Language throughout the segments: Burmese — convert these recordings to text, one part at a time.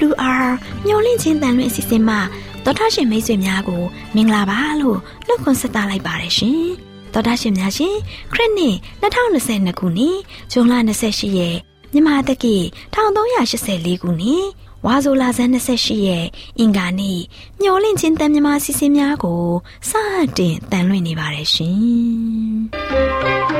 AWR မျော်လင့်ခြင်းတန်လွင့်အစီအစဉ်မှာတော်တာရှင်မိတ်ဆွေများကိုမင်္ဂလာပါလို့နှုတ်ခွန်းဆက်သလိုက်ပါတယ်ရှင်။တော်တာရှင်များရှင်ခရစ်နှစ်2022ခုနှစ်ဇွန်လ28ရက်မြန်မာတက္ကီ1384ခုနှစ်ဝါဆိုလာဇန်28ရက်အင်္ဂါနေ့မျော်လင့်ခြင်းတန်မြမာစီစဉ်များကိုစတင်တန်လွင့်နေပါတယ်ရှင်။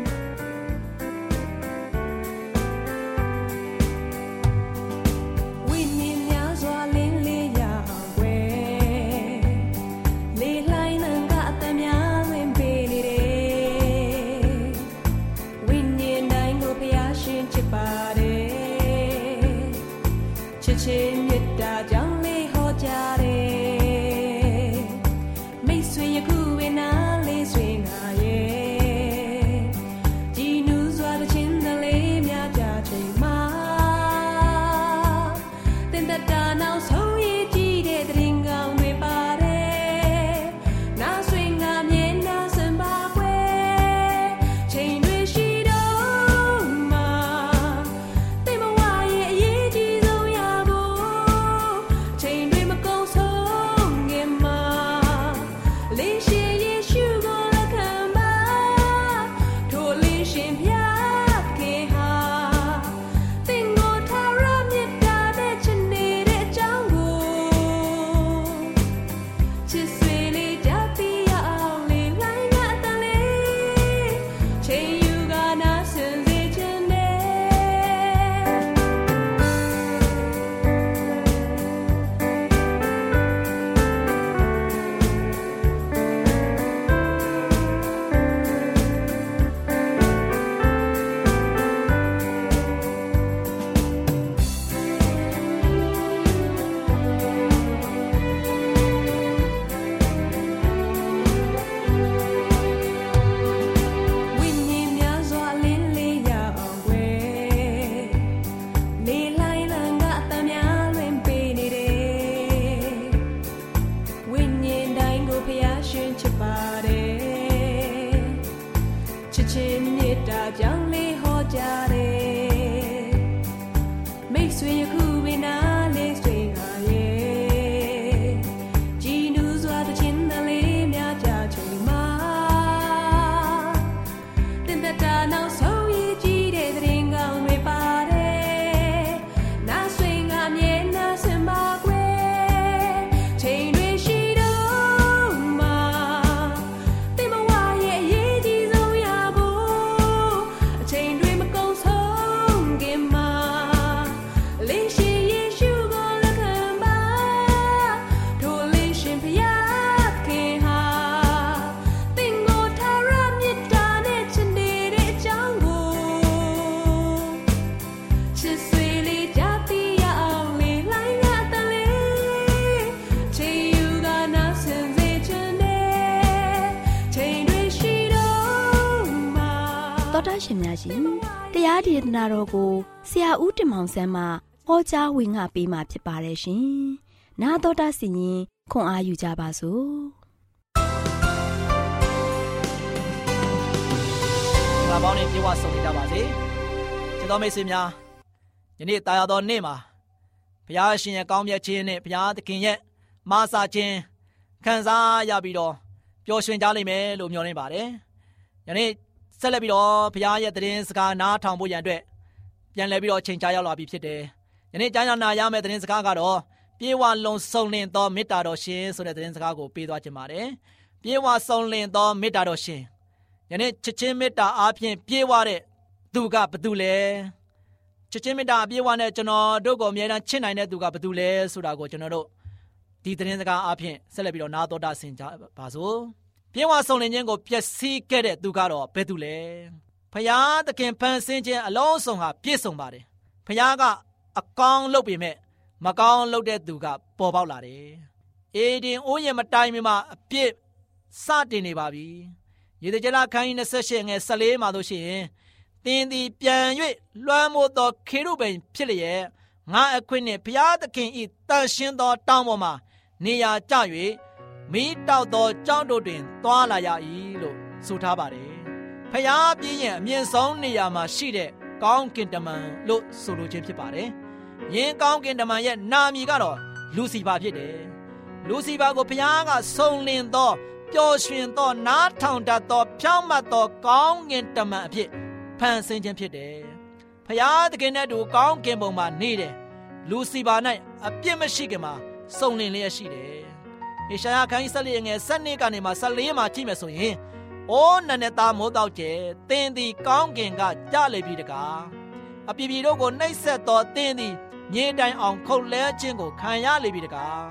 ။ Chẳng. တရားဒေသနာတော်ကိုဆရာဦးတင်မောင်ဆန်းမှဟောကြားဝင်ငါပေးมาဖြစ်ပါတယ်ရှင်။나တော်တာစီရင်ခွန်အားယူကြပါစို့။ငါပေါင်းနဲ့ပြေဝဆုံနေကြပါစေ။ကျေးတော်မိတ်ဆွေများယနေ့တာယာတော်နေ့မှာဘုရားရှင်ရဲ့ကောင်းမြတ်ခြင်းနဲ့ဘုရားသခင်ရဲ့မဆာခြင်းခံစားရပြီးတော့ပျော်ရွှင်ကြလိမ့်မယ်လို့မျှော်လင့်ပါတယ်။ယနေ့ ဆက်လက်ပြီးတော့ဘုရားရဲ့တည်င်းစကားနားထောင်ဖို့ရန်အတွက်ပြန်လည်ပြီးတော့ချိန်ချရောက်လာပြီဖြစ်တယ်။ယနေ့ကြားနာရမယ့်တည်င်းစကားကတော့ပြေဝလုံဆုံလင်သောမေတ္တာတော်ရှင်ဆိုတဲ့တည်င်းစကားကိုပေးသွားခြင်းပါတယ်။ပြေဝဆုံလင်သောမေတ္တာတော်ရှင်ယနေ့ချစ်ချင်းမေတ္တာအားဖြင့်ပြေးဝတဲ့သူကဘသူလဲချစ်ချင်းမေတ္တာအပြည့်အဝနဲ့ကျွန်တော်တို့ကိုအမြဲတမ်းချစ်နိုင်တဲ့သူကဘသူလဲဆိုတာကိုကျွန်တော်တို့ဒီသတင်းစကားအားဖြင့်ဆက်လက်ပြီးတော့နာတော်တာဆင်ကြပါစို့ ပြေဝဆုံလင်ခြင်းကိုပျက်စီးခဲ့တဲ့သူကတော့ဘယ်သူလဲဖယားသခင်ဖန်ဆင်းခြင်းအလုံးစုံဟာပြည့်စုံပါတယ်ဖယားကအကောင်းလုပ်ပေမဲ့မကောင်းလုပ်တဲ့သူကပေါ်ပေါက်လာတယ်အေဒင်အိုးရင်မတိုင်မီမှာအပြစ်စတင်နေပါပြီရေတကြလခန်းကြီး28ငယ်14မှာတို့ရှိရင်သင်သည်ပြန်၍လွှမ်းမိုးသောခေရုဗိမ်ဖြစ်လျက်ငါအခွင့်နှင့်ဘုရားသခင်ဤတန်ရှင်းသောတောင်းပေါ်မှာနေရာကျ၍ မိတောက်သောကြောင်းတို့တွင်သွားလာရ၏လို့ဆိုထားပါတယ်။ဖျားပြင်းရင်အမြင့်ဆုံးနေရာမှာရှိတဲ့ကောင်းကင်တမန်လို့ဆိုလိုခြင်းဖြစ်ပါတယ်။ယင်းကောင်းကင်တမန်ရဲ့နာမည်ကတော့လူစီဖာဖြစ်တယ်။လူစီဖာကိုဖျားကဆုံလင်သောပျော်ရွှင်သောနားထောင်တတ်သောဖြောင့်မတ်သောကောင်းကင်တမန်အဖြစ်ဖန်ဆင်းခြင်းဖြစ်တယ်။ဖျားသခင်နဲ့တူကောင်းကင်ဘုံမှာနေတယ်။လူစီဖာ၌အပြစ်မရှိခင်မှာစုံလင်လျက်ရှိတယ်။ေ ရှာယခန်းကြီးဆက်လျငယ်ဆက်နှစ်ကနေမှဆက်လေးမှာကြည့်မယ်ဆိုရင်အိုးနနဲ့သားမိုးတော့ကျဲတင်းသည်ကောင်းကင်ကကြလေပြီတကားအပြပြတို့ကိုနှိပ်ဆက်သောတင်းသည်ညင်တိုင်အောင်ခုတ်လဲခြင်းကိုခံရလေပြီတကား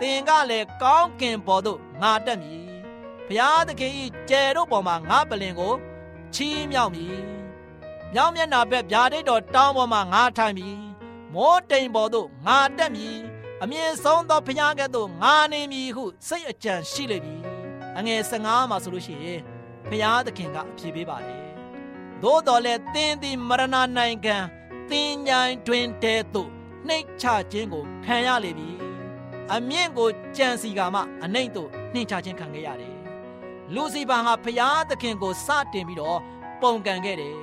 တင်ကလည်းကောင်းကင်ပေါ်သို့ငါတက်မည်ဘုရားသခင်ဤကျဲတို့ပေါ်မှာငါပလင်ကိုချီးမြှောက်မည်မြောင်းမျက်နာဘက်ဗျာဒိတ်တော်တောင်းပေါ်မှာငါထိုင်မည်မောတိမ်ပေါ်သို့ငါတက်မည် အမြင့်ဆုံးသောဘုရားကဲ့သို့ငါနေမည်ဟုစိတ်အကြံရှိလေပြီအငယ်15မှာဆိုလို့ရှိရင်ဘုရားသခင်ကအဖြေပေးပါတယ်သို့တော်လည်းသင်သည်မရဏနိုင်ငံသင်ញိုင်တွင်တဲသို့နှိတ်ချခြင်းကိုခံရလေပြီအမြင့်ကိုကြံစီကမှအနှိမ့်သို့နှိမ့်ချခြင်းခံခဲ့ရတယ်လူစီပါဟာဘုရားသခင်ကိုစတင်ပြီးတော့ပုံကန်ခဲ့တယ်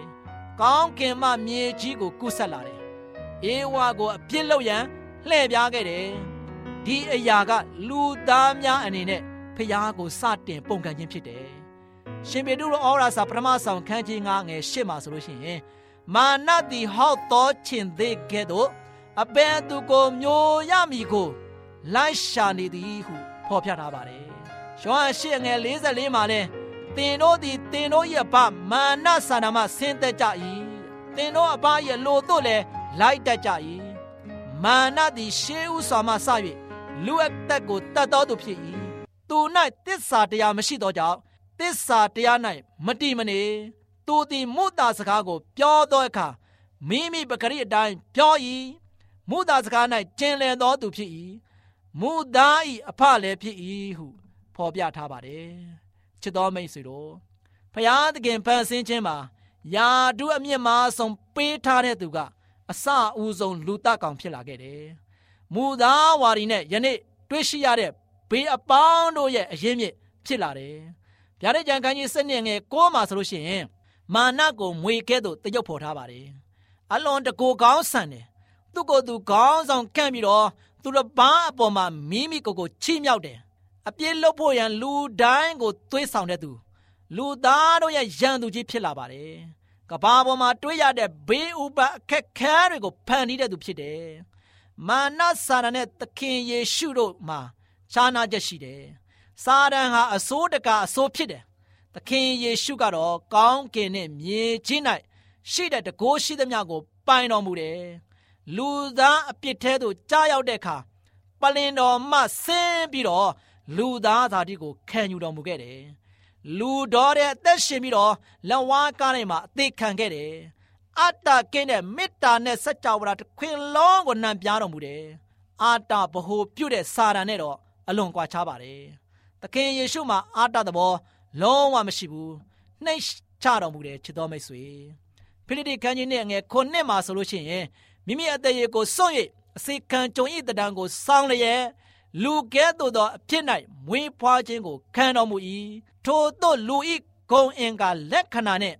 ကောင်းကင်မှမြေကြီးကိုကုဆက်လာတယ်အေဝါကိုအပြစ်လုပ်ရန် လှည့်ပြားခဲ့တယ်ဒီအရာကလူသားများအနေနဲ့ဖျားကိုစတင်ပုံကန်ခြင်းဖြစ်တယ်ရှင်ပေတုရောဩရာစာပထမဆောင်ခန်းကြီး9ငယ်8မှာဆိုလို့ရှိရင်မာနတိဟောက်တော်ချင်သေးကဲ့သို့အဘယ်သူကိုမျိုးရမည်ကိုလိုက်ရှာနေသည်ဟုဖော်ပြထားပါတယ်ယောဟန်ရှေ့ငယ်44မှာလဲတင်တို့သည်တင်တို့ရဲ့ဘမာနဆန္ဒမှဆင်းသက်ကြ၏တင်တို့အဘရဲ့လိုတို့လည်းလိုက်တတ်ကြ၏ မာနသည်ရှေးဥစွာမှစ၍လူအသက်ကိုတတ်တော်သူဖြစ်၏သူ၌တစ္ဆာတရားမရှိသောကြောင့်တစ္ဆာတရား၌မတိမနေသူသည်မုတာစကားကို ပြောသောအခါမိမိပဂရိအတိုင်းပြော၏မုတာစကား၌ကျင်လည်သောသူဖြစ်၏မုသား၏အဖလည်းဖြစ်၏ဟုဖော်ပြထားပါတယ်ချစ်တော်မိတ်ဆွေတို့ဖျားသခင်ဖန်ဆင်းခြင်းမှာယာတုအမြင့်မားဆုံးပေးထားတဲ့သူက အစအဦးဆုံးလူတကောင်ဖြစ်လာခဲ့တယ်။မူသားဝါရီနဲ့ယနေ့တွေ့ရှိရတဲ့ဘေးအပေါင်းတို့ရဲ့အရင်းမြစ်ဖြစ်လာတယ်။ဗျာဒိတ်ကြံခန်းကြီးစနစ်ငယ်ကိုးမှာဆိုလို့ရှိရင်မာနကိုမွေကဲ့သို့တရုပ်ဖော်ထားပါတယ်။အလွန်တကိုကောင်းဆန်တယ်။သူ့ကိုယ်သူကောင်းဆောင်ကန့်ပြီးတော့သူတစ်ပန်းအပေါ်မှာမိမိကိုယ်ကိုချိမြောက်တယ်။အပြစ်လုပ်ဖို့ရန်လူတိုင်းကိုသွေးဆောင်တဲ့သူလူသားတို့ရဲ့ရန်သူကြီးဖြစ်လာပါတယ်။ ကဘာပေါ်မှာတွေးရတဲ့ဘေးဥပအခက်ခဲတွေကိုဖန်တီးတဲ့သူဖြစ်တယ်။မာနစာရနဲ့သခင်ယေရှုတို့မှာခြားနာချက်ရှိတယ်။စာရန်ဟာအစိုးတကအစိုးဖြစ်တယ်။သခင်ယေရှုကတော့ကောင်းကင်နဲ့မြေကြီး၌ရှိတဲ့တကိုးရှိသမျှကိုပိုင်တော်မူတယ်။လူသားအပြစ်ထဲသို့ကြားရောက်တဲ့အခါပလင်တော်မှဆင်းပြီးတော့လူသားသားတိကိုခံယူတော်မူခဲ့တယ်။ လူတော်တဲ့အသက်ရှင်ပြီးတော့လက်ဝါးကားတိုင်းမှာအသေးခံခဲ့တယ်အတ္တကင်းတဲ့မေတ္တာနဲ့စัจ java တခွင်လုံးကိုနံပြားတော်မူတယ်အာတဗဟိုပြုတ်တဲ့စာတန်နဲ့တော့အလွန်ကွာခြားပါတယ်သခင်ယေရှုမှာအာတသဘောလုံးဝမရှိဘူးနှိမ့်ချတော်မူတယ်ချစ်တော်မိတ်ဆွေဖိလိတိခန်းကြီးနဲ့ငယ်ခုနှစ်မှာဆိုလို့ရှိရင်မိမိအသက်ရည်ကိုစွန့်၍အစေခံကြုံဤတံကိုစောင်းလျက်လူကဲ့သို့သောအဖြစ်၌မွေးဖွားခြင်းကိုခံတော်မူ၏ ထိုသို့လူဤဂုံအင်ကလက္ခဏာနဲ့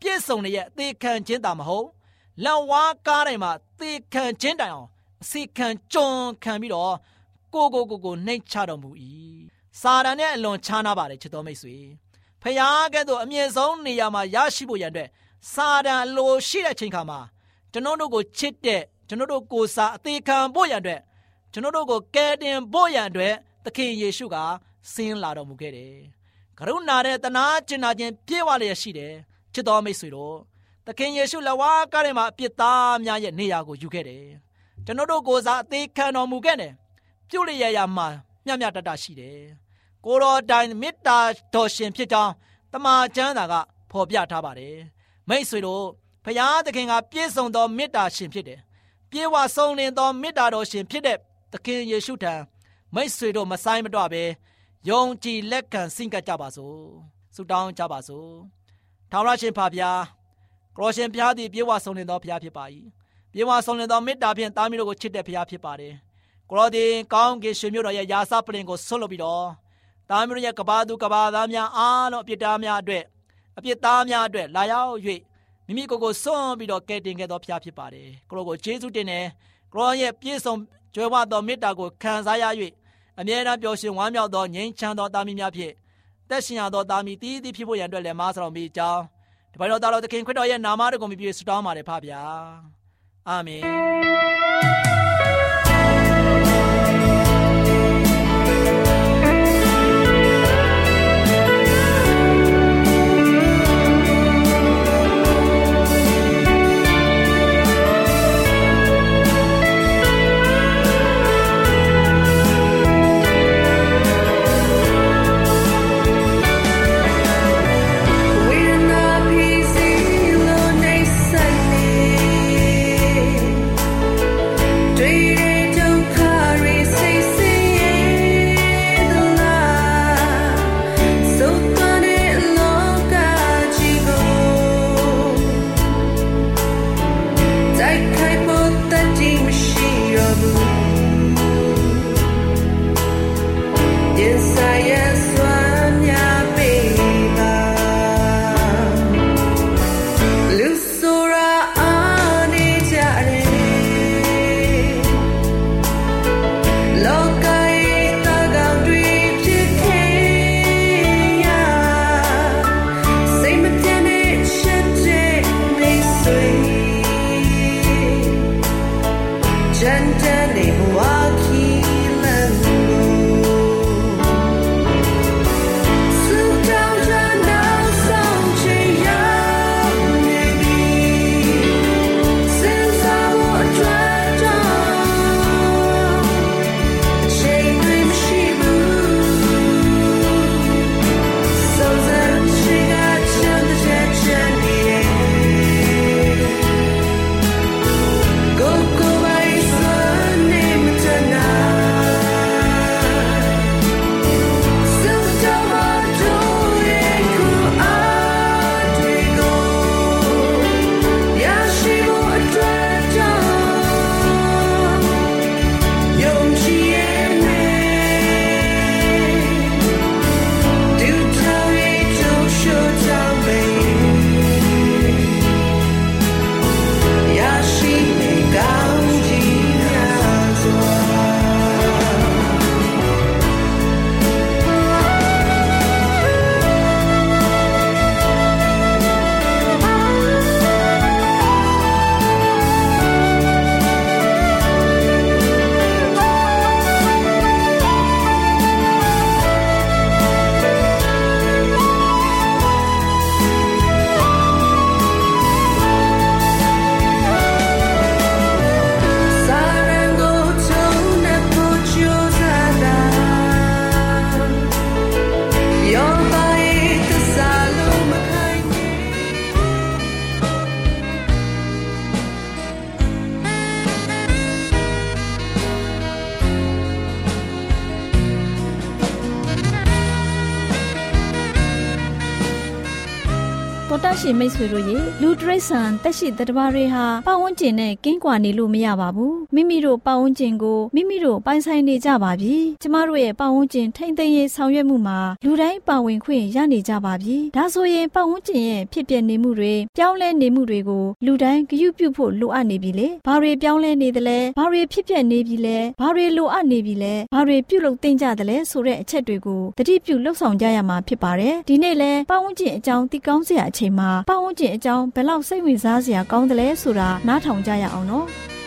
ပြည့်စုံရဲ့အသေးခံခြင်းတာမဟုတ်လက်ဝါးကားတိုင်းမှာသေခံခြင်းတိုင်အောင်အစီခံကြုံခံပြီးတော့ကိုကိုကိုကိုနှိမ့်ချတော်မူ၏စာတန်နဲ့အလွန်ခြားနာပါတယ်ချစ်တော်မိတ်ဆွေဖျားကဲ့သို့အမြင့်ဆုံးနေရာမှာရရှိဖို့ရန်အတွက်စာတန်လိုရှိတဲ့ချိန်ခါမှာကျွန်တော်တို့ကိုချစ်တဲ့ကျွန်တော်တို့ကိုစာအသေးခံဖို့ရန်အတွက်ကျွန်တော်တို့ကိုကယ်တင်ဖို့ရန်အတွက်သခင်ယေရှုကဆင်းလာတော်မူခဲ့တယ် ကရုဏာတဲ့တနာကျင်နာခြင်းပြေဝလျက်ရှိတယ်ချစ်တော်မိတ်ဆွေတို့သခင်ယေရှုလက်ဝါးကားထဲမှာအပြစ်သားများရဲ့နေရာကိုယူခဲ့တယ်ကျွန်တော်တို့ကိုယ်စားအသေးခံတော်မူခဲ့တယ်ပြုလျက်ရမှာမျှမျှတတရှိတယ်ကိုတော်တိုင်မေတ္တာတော်ရှင်ဖြစ်ကြောင်းတမန်ကျမ်းစာကဖော်ပြထားပါတယ်မိတ်ဆွေတို့ဖရာသခင်ကပြည့်စုံသောမေတ္တာရှင်ဖြစ်တယ်ပြေဝဆုံးလင်သောမေတ္တာတော်ရှင်ဖြစ်တဲ့သခင်ယေရှုထံမိတ်ဆွေတို့မဆိုင်မတော့ပဲ ယုံကြည်လက်ခံဆင့်ကပ်ကြပါစို့ဆုတောင်းကြပါစို့ထာဝရရှင်ဖာဗျာကရောရှင်ဖျားသည်ပြေဝဆုံးလင်သောဖျားဖြစ်ပါ၏ပြေဝဆုံးလင်သောမေတ္တာဖြင့်တာမီးတို့ကိုချစ်တဲ့ဖျားဖြစ်ပါတယ်ကရောသည်ကောင်းကင်ရှင်မြို့တော်ရဲ့ယာစပလင်ကိုဆွတ်လုပ်ပြီးတော့တာမီးတို့ရဲ့ကဘာသူကဘာသားများအားလုံးအပြစ်သားများအတွက်အပြစ်သားများအတွက်လာရောက်၍မိမိကိုယ်ကိုစွန့်ပြီးတော့ကယ်တင်ခဲ့သောဖျားဖြစ်ပါတယ်ကိုရောကိုယေရှုတင်တယ်ကိုရောရဲ့ပြည့်စုံကြွယ်ဝသောမေတ္တာကိုခံစားရ၍ အမြဲတမ်းပျော်ရွှင်ဝမ်းမြောက်သောငြိမ်းချမ်းသောသားမီးများဖြင့်တက်ရှင်ရသောသားမီးတည်တည်ဖြစ်ဖို့ရန်အတွက်လည်းမားဆောင်မိကြောင်းတပည့်တော်သားတော်သခင်ခရစ်တော်ရဲ့နာမတော်ကိုမြည်ပြဆုတောင်းပါတယ်ဖပါဗျာအာမင် ရှင်မိတ်ဆွေတို့ရေလူတရိษံတက်ရှိတတဘာတွေဟာပတ်ဝန်းကျင်နဲ့ကင်းကွာနေလို့မရပါဘူးမိမိတို့ပတ်ဝန်းကျင်ကိုမိမိတို့ပိုင်ဆိုင်နေကြပါပြီကျမတို့ရဲ့ပတ်ဝန်းကျင်ထိမ့်သိမ်းရေးဆောင်ရွက်မှုမှာလူတိုင်းပါဝင်ခွင့်ရနေကြပါပြီဒါဆိုရင်ပတ်ဝန်းကျင်ရဲ့ဖြစ်ပျက်နေမှုတွေပြောင်းလဲနေမှုတွေကိုလူတိုင်းဂရုပြုဖို့လိုအပ်နေပြီလေဘာတွေပြောင်းလဲနေသလဲဘာတွေဖြစ်ပျက်နေပြီလဲဘာတွေလိုအပ်နေပြီလဲဘာတွေပြုလုပ်သင့်ကြသလဲဆိုတဲ့အချက်တွေကိုတတိပြုလှုပ်ဆောင်ကြရမှာဖြစ်ပါတယ်ဒီနေ့လဲပတ်ဝန်းကျင်အကြောင်းသိကောင်းစရာအချိန်မှာပတ်ဝန်းကျင်အကြောင်းဘယ်လောက်စိတ်ဝင်စားစရာကောင်းသလဲဆိုတာနားထောင်ကြရအောင်နော်။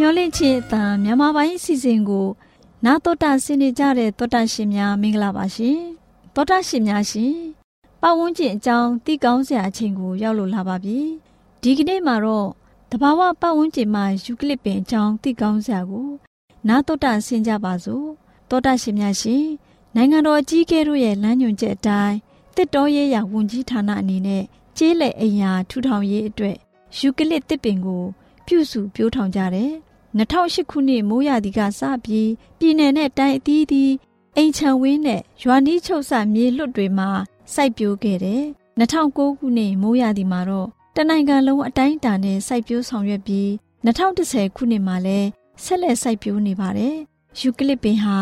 မျောလင့်ချင်းအတန်မြန်မာပိုင်းအစီအစဉ်ကို နာတော်တာဆင်းနေကြတဲ့တောတာရှင်များမင်္ဂလာပါရှင်တောတာရှင်များရှင် ပတ်ဝန်းကျင်အကြောင်းသိကောင်းစရာအချိန်ကိုရောက်လို့လာပါပြီဒီကနေ့မှာတော့တဘာဝပတ်ဝန်းကျင်မှာယူကလစ်ပင်အကြောင်းသိကောင်းစရာကိုနာတော်တာဆင်းကြပါစို့တောတာရှင်များရှင်နိုင်ငံတော်အကြီးအကဲတို့ရဲ့လမ်းညွှန်ချက်အတိုင်းတစ်တော်ရေးရာဝန်ကြီးဌာနအနေနဲ့ကျေးလက်အိမ်ယာထူထောင်ရေးအတွက်ယူကလစ်တစ်ပင်ကို ပြုစုပြိုးထောင်ကြတယ်2008ခုနှစ်မိုးရာသီကစပြီးပြည်내နဲ့တိုင်းအသီးသီးအိမ်ချံဝင်းနဲ့ရွာနီးချုပ်ဆမြေလွတ်တွေမှာ စိုက်ပျိုးခဲ့တယ်2009ခုနှစ်မိုးရာသီမှာတော့တနိုင်ငံလုံးအတိုင်းအတာနဲ့စိုက်ပျိုးဆောင်ရွက်ပြီး2010ခုနှစ်မှာလည်းဆက်လက်စိုက်ပျိုးနေပါတယ်ယူကလစ်ပင်ဟာ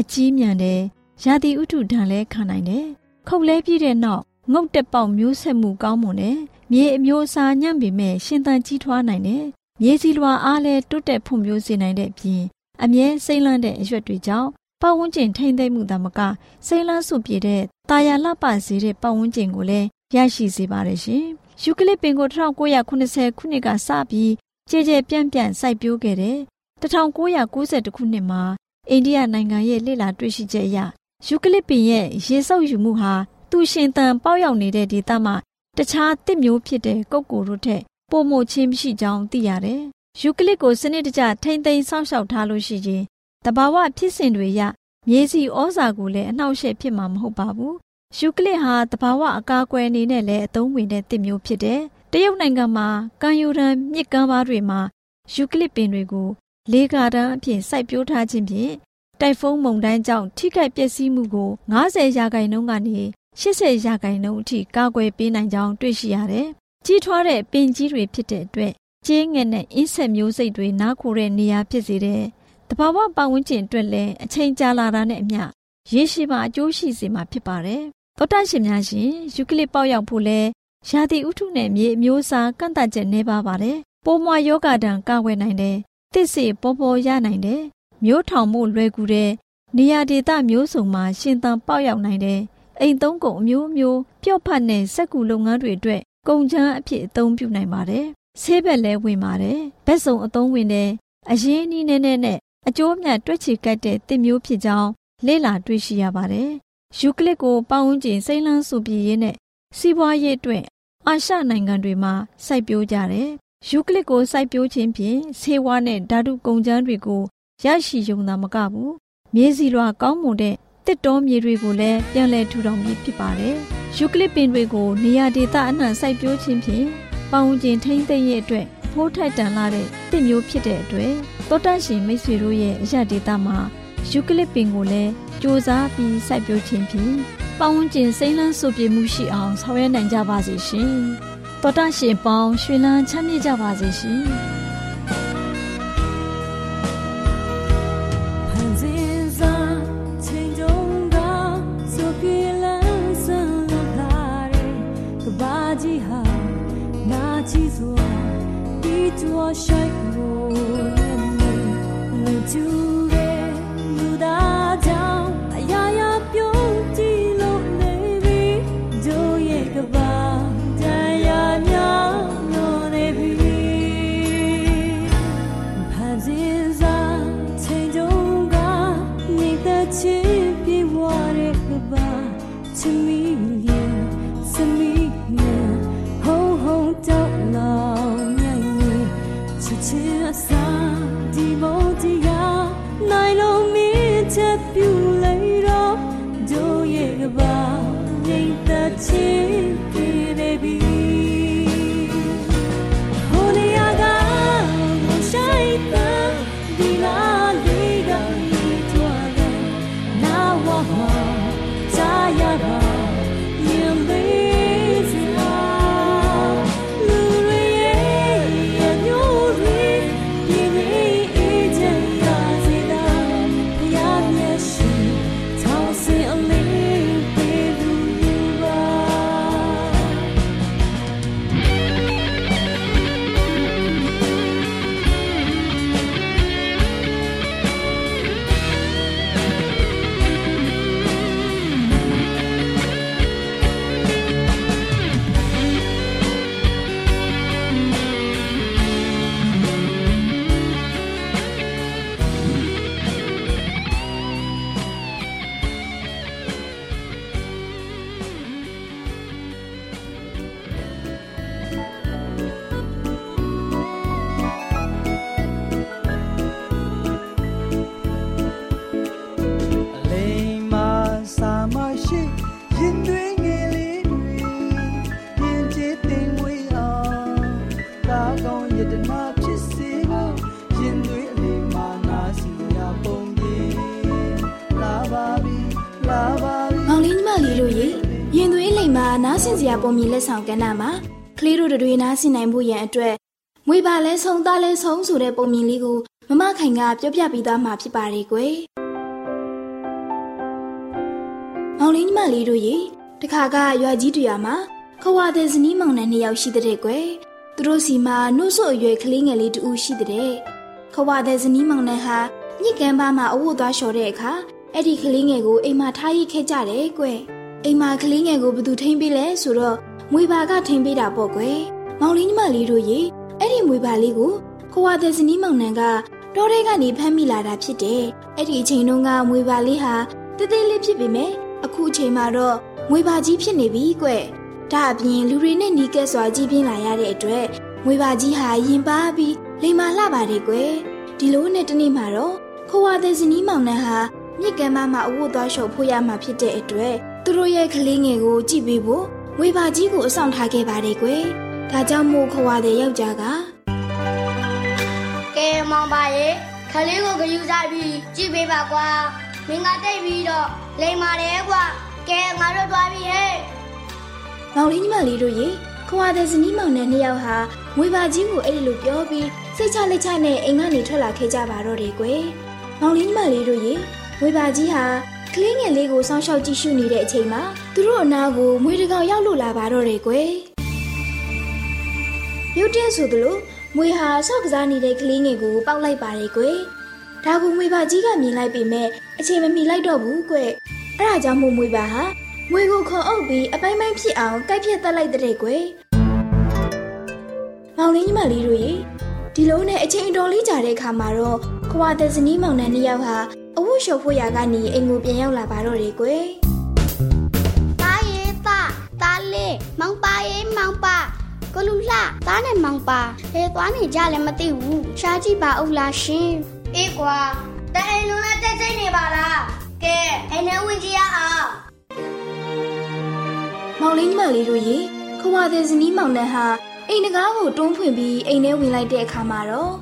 အကြီးမြန်တယ်ရာသီဥတုဒဏ်လဲခံနိုင်တယ်ခုတ်လဲပြီးတဲ့နောက်ငုတ်တက်ပေါက်မျိုးဆက်မှုကောင်းမွန်တယ်မြေအမျိုးအစားညံ့ပေမဲ့ရှင်သန်ကြီးထွားနိုင်တယ်မြေစီလွာအားလဲတိုးတက်ဖွံ့ဖြိုးစေနိုင်တဲ့အပြင်အမြဲစိမ့်လန်းတဲ့အရွက်တွေကြောင့် ပတ်ဝန်းကျင်ထိမ့်သိမ့်မှုသာမကစိမ့်လန်းစုပြေတဲ့တာယာလှပစေတဲ့ပတ်ဝန်းကျင်ကိုလည်းရရှိစေပါတယ်ရှင်။ယူကလစ်ပင်ကို1980ခုနှစ်ကစပြီးကြဲကြဲပြန့်ပြန့်စိုက်ပျိုးခဲ့တဲ့1992ခုနှစ်မှာအိန္ဒိယနိုင်ငံရဲ့လေ့လာတွေ့ရှိချက်အရယူကလစ်ပင်ရဲ့ရေဆုပ်ယူမှုဟာသူရှင်သန်ပေါက်ရောက်နေတဲ့ဒေသမှာတခြားတစ်မျိုးဖြစ်တဲ့ကုတ်ကိုတို့ထက်ပိုမိုချင်းမရှိကြောင်းသိရတယ်။ယူကလစ်ကိုစနစ်တကျထိမ့်သိမ်းစောင့်ရှောက်ထားလို့ရှိရင် တဘာဝဖြစ်စဉ်တွေရမြေစီဩဇာကိုလည်းအနှောက်အယှက်ဖြစ်မှာမဟုတ်ပါဘူး။ယူကလစ်ဟာတဘာဝအကာအကွယ်အနေနဲ့လည်းအသုံးဝင်တဲ့တစ်မျိုးဖြစ်တယ်။တရုတ်နိုင်ငံမှာကံယူရန်မြစ်ကမ်းပါးတွေမှာယူကလစ်ပင်တွေကိုလေကာတန်းအဖြစ်စိုက်ပျိုးထားခြင်းဖြင့်တိုက်ဖုန်းမုန်တိုင်းကြောင့်ထိခိုက်ပျက်စီးမှုကို90ရာခိုင်နှုန်းကနေ80ရာခိုင်နှုန်းအထိကာကွယ်ပေးနိုင်ကြောင်းတွေ့ရှိရတယ်။ကြီးထွားတဲ့ပင်ကြီးတွေဖြစ်တဲ့အတွက်ကျင်းငယ်နဲ့အင်းဆက်မျိုးစိတ်တွေနားခိုတဲ့နေရာဖြစ်စေတဲ့ တဘာဝပတ်ဝန်းကျင်အတွက်လည်းအချိန်ကြာလာတာနဲ့အမျှရေရှည်မှာအကျိုးရှိစေမှာဖြစ်ပါတယ်။သောတာရှင်များရှင်ယူကလစ်ပေါက်ရောက်ဖို့လဲရာသီဥတုနဲ့မြေအမျိုးအစားကန့်သတ်ချက်နှဲပါပါတယ်။ပိုးမွာယောဂတံကာဝယ်နိုင်တယ်။တစ်စီပေါ်ပေါ်ရနိုင်တယ်။မျိုးထောင်မှုလွယ်ကူတဲ့နေရာဒေသမျိုးစုံမှာရှင်သန်ပေါက်ရောက်နိုင်တယ်။အိမ်သုံးကုန်အမျိုးမျိုးပျော့ဖတ်တဲ့စက်ကူလုပ်ငန်းတွေအတွက်ကုန်ချမ်းအဖြစ်အသုံးပြုနိုင်ပါတယ်။ဆေးဘက်လည်းဝင်ပါတယ်။ဘက်စုံအသုံးဝင်တဲ့အရင်းအနှီးနဲ့နဲ့ အကျိုးမြတ်တွက်ချေကတ်တဲ့တစ်မျိုးဖြစ်ကြောင်းလေ့လာတွေ့ရှိရပါတယ်။ယူကလစ်ကိုပေါင်းကျင်စိမ့်လန်းစုပြည့်ရေးနဲ့စီးပွားရေးအတွက်အာရှနိုင်ငံတွေမှာစိုက်ပျိုးကြတယ်။ယူကလစ်ကိုစိုက်ပျိုးခြင်းဖြင့်ဆေးဝါးနဲ့ဓာတုကုန်ကြမ်းတွေကိုရရှိရုံသာမကဘူး။မြေစီလွာကောင်းမွန်တဲ့တစ်တောမြေတွေကိုလည်းပြန်လည်ထူထောင်ပြီးဖြစ်ပါတယ်။ယူကလစ်ပင်တွေကိုနေရာဒေသအနှံ့စိုက်ပျိုးခြင်းဖြင့်ပေါင်းကျင်ထိမ့်သိမ့်ရဲ့အတွက်ဖိုးထိုက်တန်လာတဲ့တစ်မျိုးဖြစ်တဲ့အတွက် တောတန့်ရှင်မိတ်ဆွေတို့ရဲ့အရာဒေတာမှာယူကလစ်ပင်ကိုလည်းစ조사ပြီးစိုက်ပျိုးခြင်းဖြင့်ပတ်ဝန်းကျင်စိမ့်လန်းစုပြေမှုရှိအောင်ဆောင်ရွက်နိုင်ကြပါစေရှင်။တောတန့်ရှင်ပေါင်းရွှေလန်းချမ်းမြေ့ကြပါစေရှင်။我睡过夜，你就。 နား ဆင်စရာပုံမြင်လက်ဆောင်ကဏ္ဍမှာကလေးတို့တွေနားဆင်နိုင်ဖို့ရန်အတွက်မွေပါလဲဆုံးသားလဲဆုံးဆိုတဲ့ပုံမြင်လေးကိုမမခိုင်ကပြောပြပေးသွားမှာဖြစ်ပါတယ်ကွယ်။မောင်လေးညီမလေးတို့ရေတခါကရွာကြီးတူရမှာခွာတဲ့ဇနီးမောင်နှံနှစ်ယောက်ရှိတဲ့ကွယ်။သူတို့စီမှာနှုတ်ဆွအရွယ်ကလေးငယ်လေးတူရှိတဲ့ခွာတဲ့ဇနီးမောင်နှံဟာမြစ်ကမ်းပါးမှာအဝတ်သွားလျှော်တဲ့အခါအဲ့ဒီကလေးငယ်ကိုအိမ်မှာထားရိတ်ခဲ့ကြတယ်ကွယ်။ အိမ်မှာကလေးငယ်ကိုဘယ်သူထိန်းပေးလဲဆိုတော့မွေပါကထိန်းပေးတာပေါ့ကွယ်။မောင်လေးညီမလေးတို့ရေအဲ့ဒီမွေပါလေးကိုခွာတဲ့ဇနီးမောင်နှံကတောထဲကနေဖမ်းမိလာတာဖြစ်တယ်။အဲ့ဒီအချိန်တုန်းကမွေပါလေးဟာတေးသေးလေးဖြစ်ပေမဲ့အခုအချိန်မှာတော့မွေပါကြီးဖြစ်နေပြီကွ။ဒါအပြင်လူတွေနဲ့နီးကပ်စွာကြီးပြင်းလာရတဲ့အတွက်မွေပါကြီးဟာရင်ပါပြီးလိမ္မာလှပါတယ်ကွ။ဒီလိုနဲ့တနေ့မှာတော့ခွာတဲ့ဇနီးမောင်နှံဟာမြစ်ကမ်းမမှာအဝတ်သွားလျှော်ဖို့ရမှာဖြစ်တဲ့အတွက် သူတို့ရဲ့ကလေးငယ်ကိုကြည့်ပေးဖို့မွေပါကြီးကိုအဆောင်ထားခဲ့ပါတယ်ကွယ်။ဒါကြောင့်မို့ခွာတဲ့ယောက်ျားကကဲမောင်ပါရဲ့ခလေးကိုဂယူစားပြီးကြည့်ပေးပါကွာမင်းကတိတ်ပြီးတော့လိမ်မာတယ်ကွာကဲငါတို့သွားပြီဟဲ့မောင်လေးညီမလေးတို့ရေခွာတဲ့ဇနီးမောင်နဲ့နှစ်ယောက်ဟာမွေပါကြီးကိုအဲ့ဒီလိုပြောပြီးစိတ်ချလက်ချနဲ့အိမ်ကနေထွက်လာခဲ့ကြပါတော့တယ်ကွယ်မောင်လေးညီမလေးတို့ရေမွေပါကြီးဟာ ကလေးငယ်လေးကိုစောင့်ရှောက်ကြည့်ရှုနေတဲ့အချိန်မှာသူတို့အနာကိုမွေတကောင်ရောက်လို့လာပါတော့တယ်ကွယ်ရုတ်တရက်ဆိုသလိုမွေဟာဆော့ကစားနေတဲ့ကလေးငယ်ကိုပေါက်လိုက်ပါတယ်ကွယ်ဒါကိုမွေပါကြီးကမြင်လိုက်ပေမဲ့အချိန်မမီလိုက်တော့ဘူးကွယ်အဲ့ဒါကြောင့်မို့မွေပါဟာမွေကိုခေါ်အုပ်ပြီးအပိုင်းပိုင်းဖြစ်အောင်ကိုက်ဖြတ်တက်လိုက်တဲ့ကွယ်မောင်လေးညီမလေးတို့ရေ ဒီလိုနဲ့အချိန်တော်လေးကြာတဲ့အခါမှာတော့ခွာတဲ့ဇနီးမောင်နှံနှစ်ယောက်ဟာအဝတ်လျှော်ဖို့ရာကနေအိမ်ကိုပြန်ရောက်လာပါတော့တယ်ကွယ်တားရဲ့တားတားလေးမောင်ပါရဲ့မောင်ပါကိုလူလှတားနဲ့မောင်ပါဟဲသွားနေကြလည်းမသိဘူးရှားကြည့်ပါဦးလားရှင်အေးကွာတအိမ်လုံးနဲ့တက်စိတ်နေပါလားကဲအိမ်ထဲဝင်ကြည့်ရအောင်မောင်လေးညီမလေးတို့ရေခွာတဲ့ဇနီးမောင်နှံဟာ အိမ်တကားကိုတွန်းဖွင့်ပြီးအိမ်ထဲဝင်လိုက်တဲ့အခါမှာတော့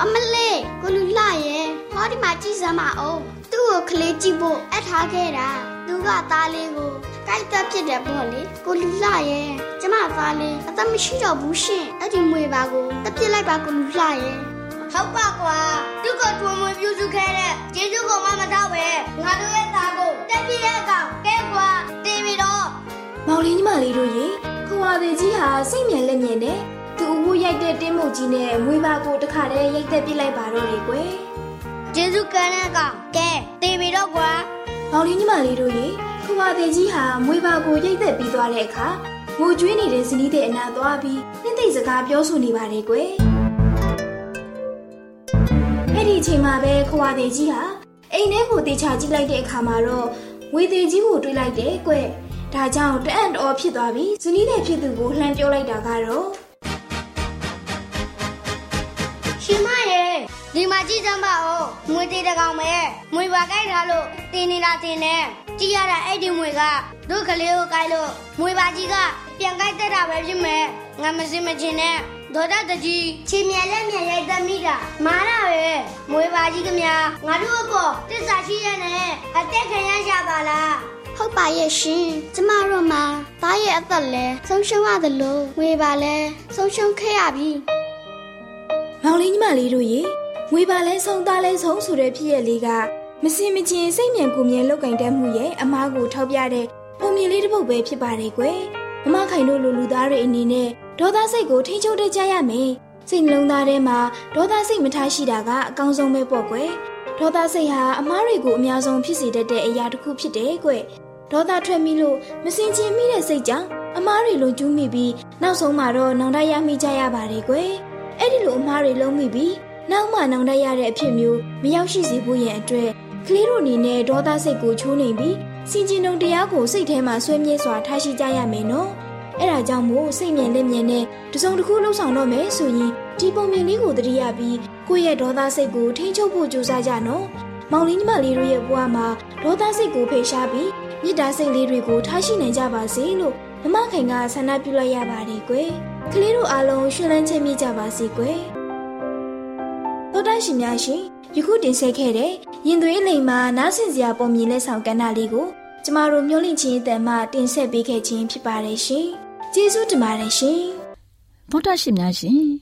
အမလေးကိုလူလှရဲ့ဟောဒီမှာကြည့်စမ်းပါအောင်သူ့ကိုကလေးကြည့်ဖို့အပ်ထားခဲ့တာသူကသားလေးကိုကြိုက်တက်ဖြစ်တယ်ပေါ့လေကိုလူလှရဲ့ကျမသားလေးအသက်မရှိတော့ဘူးရှင်အဲ့ဒီမွေပါကိုတက်ပြစ်လိုက်ပါကိုလူလှရဲ့ဟုတ်ပါကွာသူကတွင်မွေပြုစုခဲ့တဲ့ကျေးဇူးကောင်မမတော့ပဲငါတို့ရဲ့သားကိုတက်ပြစ်ရဲ့ကောင်ကဲကွာတေးပြီးတော့မောင်လေးညီမလေးတို့ရေ ခွာတဲ့ကြီးဟာစိတ်မြန်လက်မြန်နဲ့သူ့အဝတ်ရိုက်တဲ့တင်းမုတ်ကြီးနဲ့မွေးပါကိုတခါတည်းရိုက်သက်ပစ်လိုက်ပါတော့တယ်ကွယ်ကျေးဇူးကမ်းတဲ့ကောင်ကဲတေးပြီးတော့ကွာမောင်လေးညီမလေးတို့ရေခွာတဲ့ကြီးဟာမွေးပါကိုရိုက်သက်ပြီးသွားတဲ့အခါငိုကြွေးနေတဲ့ဇနီးတဲ့အနာသွားပြီးနှိမ့်သိမ့်စကားပြောဆိုနေပါတယ်ကွယ်အဲ့ဒီအချိန်မှာပဲခွာတဲ့ကြီးဟာအိမ်ထဲကိုတေချာကြည့်လိုက်တဲ့အခါမှာတော့ဝေသေးကြီးကိုတွေးလိုက်တယ်ကွယ် ဒါကြောင့်တအံ့တော်ဖြစ်သွားပြီးဇနီးတဲ့ဖြစ်သူကိုလှမ်းပြောလိုက်တာကတော့ရှင်မရဲ့ဒီမှာကြည့်စမ်းပါဦးမွေသေးတကောင်ပဲမွေပါကြိုက်ထားလို့တင်းနေတာတင်းနေကြည့်ရတာအဲ့ဒီမွေကတို့ကလေးကိုကြိုက်လို့မွေပါကြီးကပြန်ကြိုက်တတ်တာပဲဖြစ်မယ်ငါမစင်မချင်နဲ့ဒေါ်ဒတကြီးချီမြန်လက်မြန်ရိုက်တတ်မိတာမားတာပဲမွေပါကြီးကများငါတို့အပေါ်တစ္ဆာရှိရနဲ့အသက်ခံရရပါလား ဟုတ်ပါရဲ့ရှင်ကျမတို့မှာသားရဲ့အသက်လဲဆုံးရှုံးရတယ်လို့ငွေပါလဲဆုံးရှုံးခဲ့ရပြီမောင်လေးညီမလေးတို့ရေငွေပါလဲဆုံးသားလဲဆုံးဆိုတဲ့ဖြစ်ရလေးကမစင်မချင်းစိတ်မြန်ကိုမြဲလောက်ကင်တတ်မှုရဲ့အမားကိုထောက်ပြတဲ့ပုံမြင်လေးတစ်ပုဒ်ပဲဖြစ်ပါတယ်ကွယ်မမခိုင်တို့လူလူသားတွေအနေနဲ့ဒေါသစိတ်ကိုထိန်းချုပ်တတ်ကြရမယ်စိတ်နှလုံးသားထဲမှာဒေါသစိတ်မထားရှိတာကအကောင်းဆုံးပဲပေါ့ကွယ် ဒေါသစိတ်ဟာအမားတွေကိုအများဆုံးဖြစ်စေတတ်တဲ့အရာတစ်ခုဖြစ်တယ်ကွယ်ဒေါသထွက်မိလို့မစင်ချင်မိတဲ့စိတ်ကြောင့်အမားတွေလုံကျူးမိပြီးနောက်ဆုံးမှာတော့နောင်တရမိကြရပါတယ်ကွယ်အဲ့ဒီလိုအမားတွေလုံးမိပြီးနောက်မှနောင်တရတဲ့အဖြစ်မျိုးမရောက်ရှိစေဖို့ရန်အတွက်ကလေးတို့အနေနဲ့ဒေါသစိတ်ကိုချိုးနှိမ်ပြီးစင်ကျင်တုံတရားကိုစိတ်ထဲမှာဆွဲမြဲစွာထားရှိကြရမယ်နော်အဲ့ဒါကြောင့်မို့စိတ်မြန်လက်မြန်နဲ့တစုံတစ်ခုလှုပ်ဆောင်တော့မယ်ဆိုရင် ဒီပုံမြင်လေးကိုသတိရပြီးကိုယ့်ရဲ့ဒေါသစိတ်ကိုထိန်းချုပ်ဖို့ကြိုးစားကြနော်မောင်လေးညီမလေးတို့ရဲ့ဘဝမှာဒေါသစိတ်ကိုဖေရှားပြီးမေတ္တာစိတ်လေးတွေကိုထားရှိနိုင်ကြပါစေလို့မမခင်ကဆန္ဒပြုလိုက်ရပါတယ်ကွယ်ကလေးတို့အားလုံးရှင်လန်းချမ်းမြေ့ကြပါစေကွယ်သောတရှင်များရှင်ယခုတင်ဆက်ခဲ့တဲ့ရင်သွေးလိမ်မှာနားဆင်စရာပုံမြင်လက်ဆောင်ကဏ္ဍလေးကိုကျမတို့မျောလင့်ချင်းအတန်မှတင်ဆက်ပေးခဲ့ခြင်းဖြစ်ပါတယ်ရှင်။ကျေးဇူးတင်ပါတယ်ရှင်။သောတာရှင်များရှင်